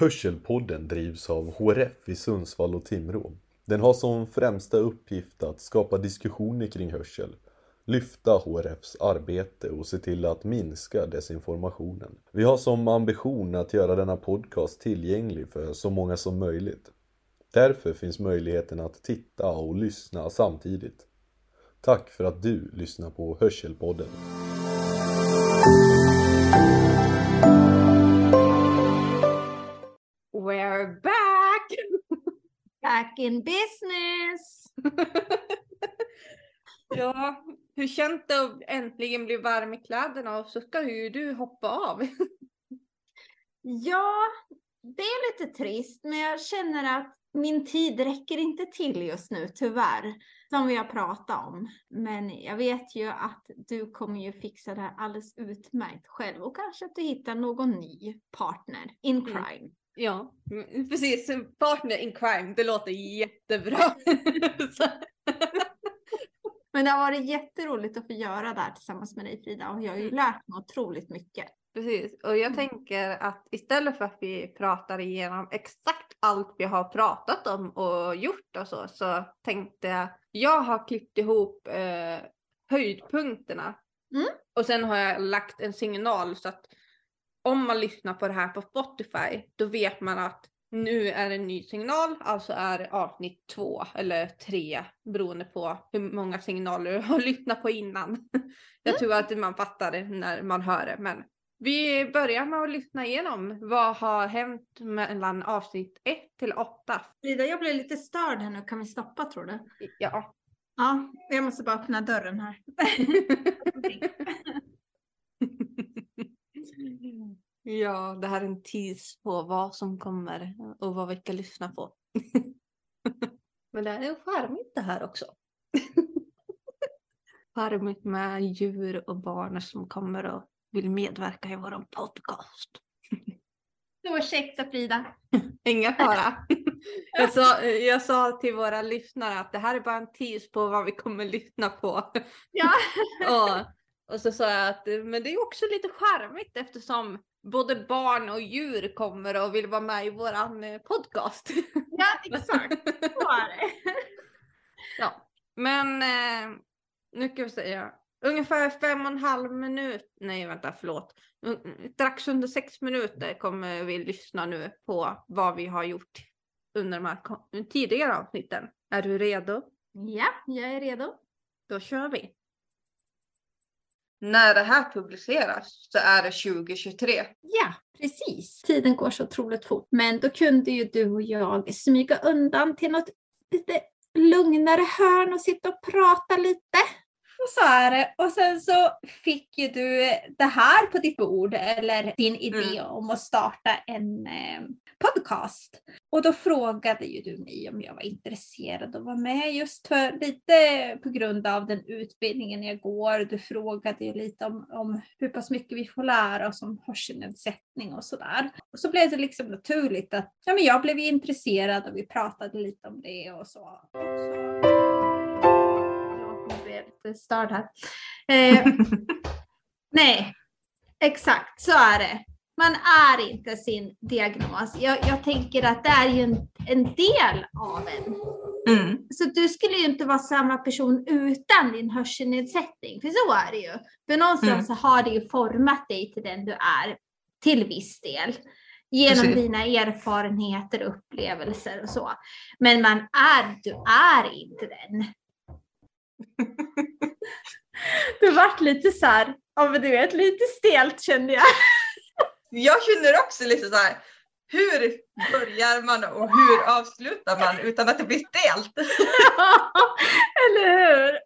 Hörselpodden drivs av HRF i Sundsvall och Timrå. Den har som främsta uppgift att skapa diskussioner kring hörsel, lyfta HRFs arbete och se till att minska desinformationen. Vi har som ambition att göra denna podcast tillgänglig för så många som möjligt. Därför finns möjligheten att titta och lyssna samtidigt. Tack för att du lyssnar på Hörselpodden. We're back! Back in business! ja, hur känns det att äntligen bli varm i kläderna och så ska ju du hoppa av? ja, det är lite trist, men jag känner att min tid räcker inte till just nu, tyvärr, som vi har pratat om. Men jag vet ju att du kommer ju fixa det här alldeles utmärkt själv och kanske att du hittar någon ny partner in mm. crime. Mm. Ja, precis. Partner in crime, det låter jättebra. Men det har varit jätteroligt att få göra det här tillsammans med dig Frida och jag har ju mm. lärt mig otroligt mycket. Precis, och jag mm. tänker att istället för att vi pratar igenom exakt allt vi har pratat om och gjort och så, så tänkte jag, jag har klippt ihop eh, höjdpunkterna. Mm. Och sen har jag lagt en signal så att om man lyssnar på det här på Spotify, då vet man att nu är en ny signal, alltså är avsnitt två eller tre beroende på hur många signaler du har lyssnat på innan. Jag mm. tror att man fattar det när man hör det, men vi börjar med att lyssna igenom vad har hänt mellan avsnitt 1 till 8. Frida, jag blir lite störd här nu. Kan vi stoppa tror du? Ja. Ja, jag måste bara öppna dörren här. ja, det här är en tease på vad som kommer och vad vi ska lyssna på. Men det är charmigt det här också. charmigt med djur och barn som kommer och vill medverka i vår podcast. Ursäkta Frida. Inga fara. Jag sa, jag sa till våra lyssnare att det här är bara en tease på vad vi kommer lyssna på. Ja. och, och så sa jag att men det är också lite charmigt eftersom både barn och djur kommer och vill vara med i våran eh, podcast. Ja exakt, så är det. Ja, men eh, nu ska vi säga Ungefär fem och en halv minut, nej vänta förlåt, strax under sex minuter kommer vi lyssna nu på vad vi har gjort under de här tidigare avsnitten. Är du redo? Ja, jag är redo. Då kör vi. När det här publiceras så är det 2023. Ja, precis. Tiden går så otroligt fort. Men då kunde ju du och jag smyga undan till något lite lugnare hörn och sitta och prata lite. Och så är det. Och sen så fick ju du det här på ditt bord, eller din idé mm. om att starta en eh, podcast. Och då frågade ju du mig om jag var intresserad att vara med just för lite på grund av den utbildningen jag går. Du frågade ju lite om, om hur pass mycket vi får lära oss om hörselnedsättning och sådär. Och så blev det liksom naturligt att ja, men jag blev intresserad och vi pratade lite om det och så. Och så lite störd här. Eh, nej, exakt så är det. Man är inte sin diagnos. Jag, jag tänker att det är ju en, en del av en. Mm. Så du skulle ju inte vara samma person utan din hörselnedsättning, för så är det ju. För någonstans mm. så har det ju format dig till den du är till viss del. Genom Precis. dina erfarenheter, upplevelser och så. Men man är, du är inte den. det vart lite så här, ja men du vet lite stelt kände jag. jag känner också lite så här, hur börjar man och hur avslutar man utan att det blir stelt? eller hur?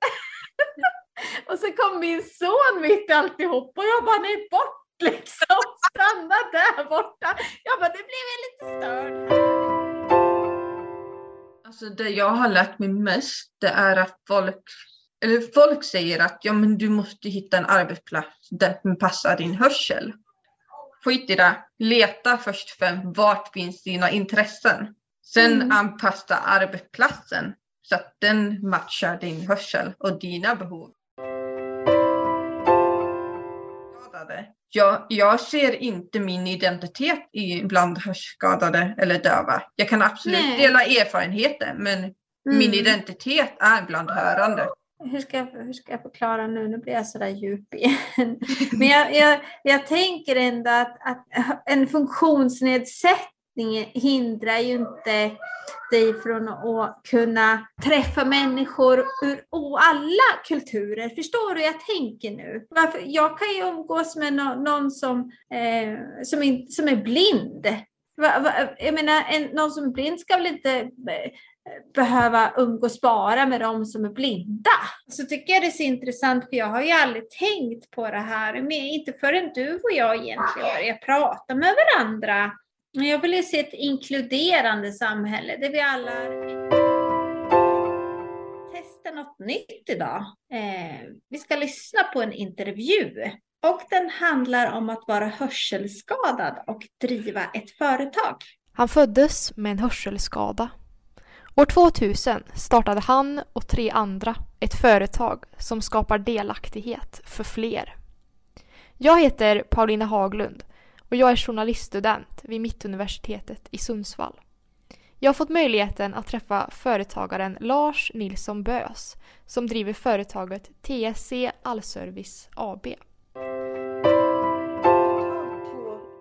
och så kom min son mitt i alltihop och jag bara nej bort liksom, stanna där borta. Jag bara det blev lite störd. Alltså det jag har lärt mig mest det är att folk eller folk säger att ja, men du måste hitta en arbetsplats där som passar din hörsel. Skit i det. Leta först för vart finns dina intressen. Sen mm. anpassa arbetsplatsen så att den matchar din hörsel och dina behov. Jag, jag ser inte min identitet i bland hörselskadade eller döva. Jag kan absolut Nej. dela erfarenheter men Mm. min identitet är bland hörande hur ska, jag, hur ska jag förklara nu? Nu blir jag sådär djup igen. Men jag, jag, jag tänker ändå att, att en funktionsnedsättning hindrar ju inte dig från att kunna träffa människor ur alla kulturer. Förstår du hur jag tänker nu? Varför, jag kan ju umgås med någon som, eh, som, in, som är blind. Va, va, jag menar, en, någon som är blind ska väl inte eh, behöva umgås bara med de som är blinda. Så tycker jag det är så intressant för jag har ju aldrig tänkt på det här, men inte förrän du och jag egentligen börjar prata med varandra. Jag vill ju se ett inkluderande samhälle där vi alla testa något nytt idag. Eh, vi ska lyssna på en intervju och den handlar om att vara hörselskadad och driva ett företag. Han föddes med en hörselskada. År 2000 startade han och tre andra ett företag som skapar delaktighet för fler. Jag heter Paulina Haglund och jag är journaliststudent vid Mittuniversitetet i Sundsvall. Jag har fått möjligheten att träffa företagaren Lars Nilsson Bös som driver företaget TSC Allservice AB.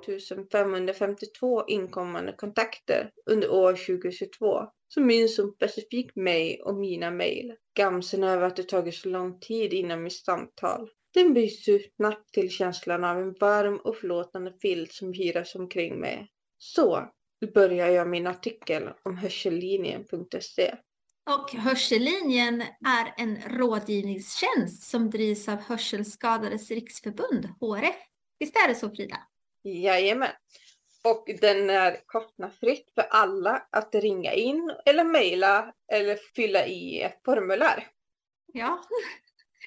2552 inkommande kontakter under år 2022 som minns hon specifikt mig och mina mejl. Gamsen över att det tagit så lång tid innan mitt samtal. Den byts ut snabbt till känslan av en varm och förlåtande filt som hyras omkring mig. Så börjar jag min artikel om hörsellinjen.se. Och Hörsellinjen är en rådgivningstjänst som drivs av Hörselskadades riksförbund, HRF. Visst är det så Frida? Jajamän. Och den är kostnadsfritt för alla att ringa in eller mejla eller fylla i ett formulär. Ja.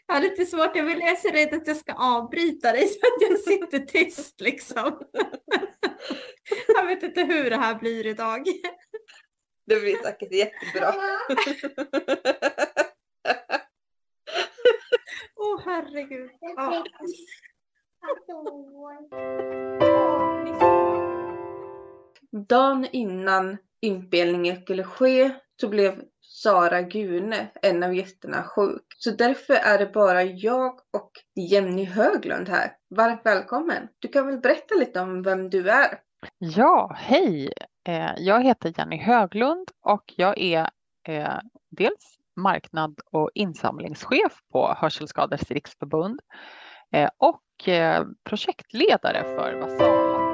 Jag har lite svårt, jag vill- jag är så rädd att jag ska avbryta dig så att jag sitter tyst liksom. Jag vet inte hur det här blir idag. Det blir säkert jättebra. Åh herregud. Ja. Dagen innan inspelningen skulle ske så blev Sara Gune, en av gästerna, sjuk. Så därför är det bara jag och Jenny Höglund här. Varmt välkommen! Du kan väl berätta lite om vem du är? Ja, hej! Eh, Jag heter Jenny Höglund och jag är eh, dels marknad och insamlingschef på Hörselskadades riksförbund eh, och eh, projektledare för Vasala.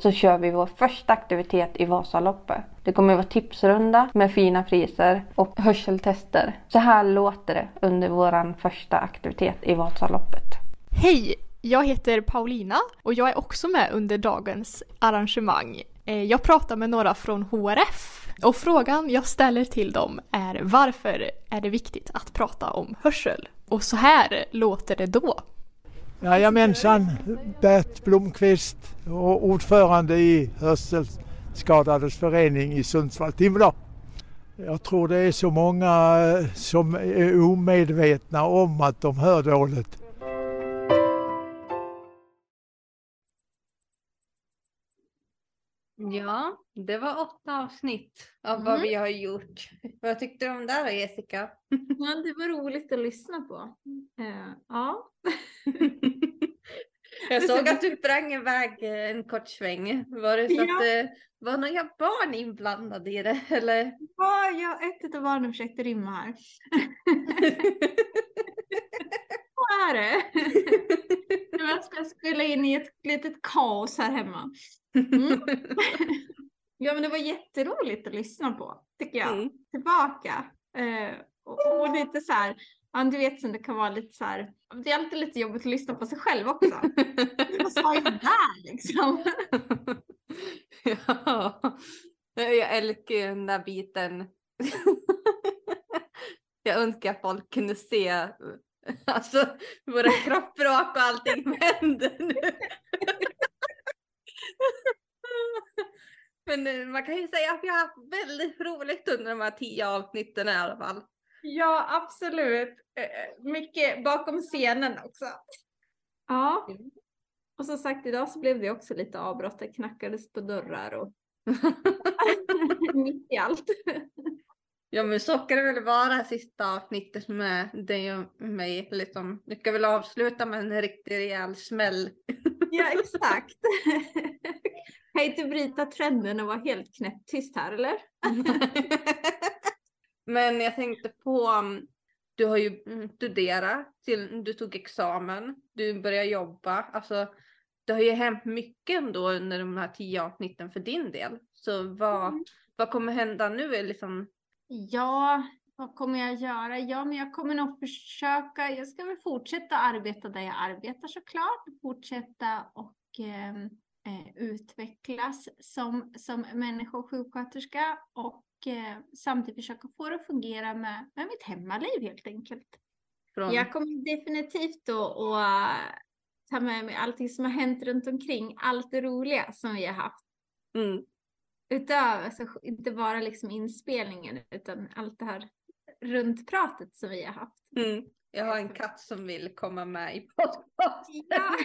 så kör vi vår första aktivitet i Vasaloppet. Det kommer att vara tipsrunda med fina priser och hörseltester. Så här låter det under vår första aktivitet i Vasaloppet. Hej! Jag heter Paulina och jag är också med under dagens arrangemang. Eh, Jag pratar med några från HRF och frågan jag ställer till dem är varför är det viktigt att prata om hörsel? Och så här låter det då. Jajamensan, Bert Blomqvist ordförande i Hörselskadades förening i Sundsvall-Timrå. Jag tror det är så många eh, som är omedvetna om att de hör dåligt. Ja, det var åtta avsnitt av vad Mm. vi har gjort. Vad tyckte du om det då Jessica? Ja, det var roligt att lyssna på. Eh, ja. Jag såg att du sprang iväg en kort sväng. Var det så Ja. att det var några barn inblandade i det eller? Ja, jag ett av barnen försökte rimma här. Vad är det? Jag ska spela in i ett litet kaos här hemma. Mm. Ja, men det var jätteroligt att lyssna på, tycker jag. Mm. Tillbaka. Eh, och, och lite så här, ja, du vet som det kan vara lite så här, det är alltid lite jobbigt att lyssna på sig själv också. Vad sa jag där liksom? ja, jag älskar ju den där biten. jag önskar att folk kunde se alltså, våra kroppsspråk och allting som händer nu. Men eh, man kan ju säga att vi har haft väldigt roligt under de här tio avsnitten i alla fall. Ja, absolut. Eh, Mycket bakom scenen också. Ja. Och som sagt idag så blev det också lite avbrott. Det knackades på dörrar och mitt i allt. Ja men så ska det väl vara sista avsnittet med dig och mig. Liksom. Du ska väl avsluta med en riktig rejäl smäll. Ja exakt. Kan inte bryta trenden och vara helt knäpptyst här eller? men jag tänkte på, um, du har ju studerat, till, du tog examen, du började jobba. Alltså, det har ju hänt mycket ändå under de här tio avsnitten för din del. Så vad, mm. vad kommer hända nu? Liksom, Ja, vad kommer jag göra? Ja, men jag kommer nog försöka. Jag ska väl fortsätta arbeta där jag arbetar såklart. Fortsätta och ehm, eh, utvecklas som, som människa och sjuksköterska och eh, samtidigt försöka få det att fungera med, med mitt hemmaliv helt enkelt. Från... Jag kommer definitivt då att ta med mig allting som har hänt runt omkring, allt det roliga som vi har haft. Mm utöver, alltså, inte bara liksom inspelningen utan allt det här runtpratet som vi har haft. Mm. Jag har en katt som vill komma med i podcasten. Ja.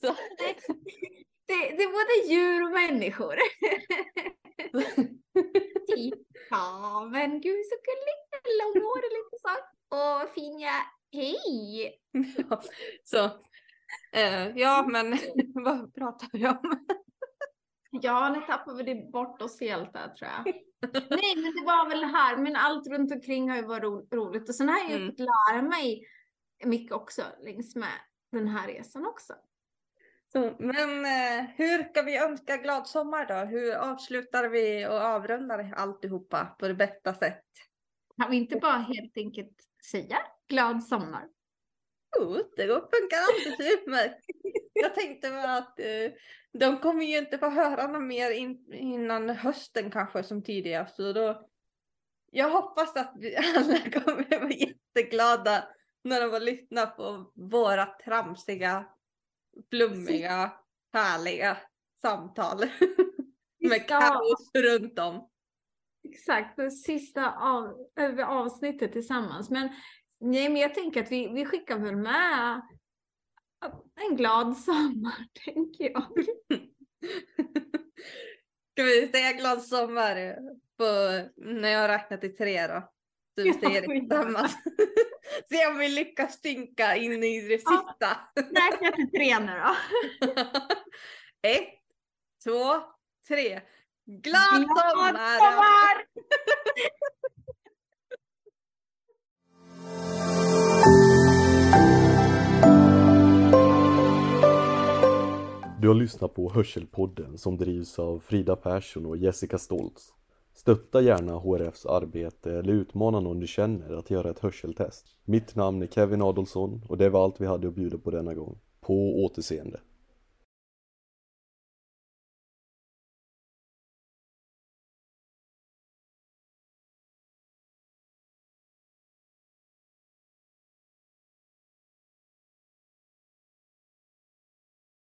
Så. Det, det, är både djur och människor. ja men gud så gullig, långhårig lite så. Och fin jag, hej! Ja, så, uh, ja men vad pratar vi om? Ja, nu tappar vi bort oss helt där tror jag. Nej, men det var väl det här, men allt runt omkring har ju varit ro roligt och sen har jag ju mm. fått lära mig mycket också längs med den här resan också. Så, men eh, hur ska vi önska glad sommar då? Hur avslutar vi och avrundar alltihopa på det bästa sätt? Kan vi inte bara helt enkelt säga glad sommar? Jo, det funkar alldeles utmärkt. Jag tänkte att eh, de kommer ju inte få höra något mer in, innan hösten kanske som tidigast. Så då, jag hoppas att vi alla kommer vara jätteglada när de får lyssna på våra tramsiga, flummiga, härliga samtal. Med kaos runt om. Exakt, det sista av, avsnittet tillsammans. Men, nej, men jag tänker att vi, vi skickar väl med en glad sommar, tänker jag. Ska vi säga glad sommar på, när jag har räknat till tre då? Du säger det tillsammans. Se om vi lyckas synka in i det sista. Ja, räkna till tre nu då. Ett, två, tre. Glad, glad sommar! sommar! Du har lyssnat på Hörselpodden som drivs av Frida Persson och Jessica Stoltz. Stötta gärna HRFs arbete eller utmana någon du känner att göra ett hörseltest. Mitt namn är Kevin Adolfsson och det var allt vi hade att bjuda på denna gång. På återseende.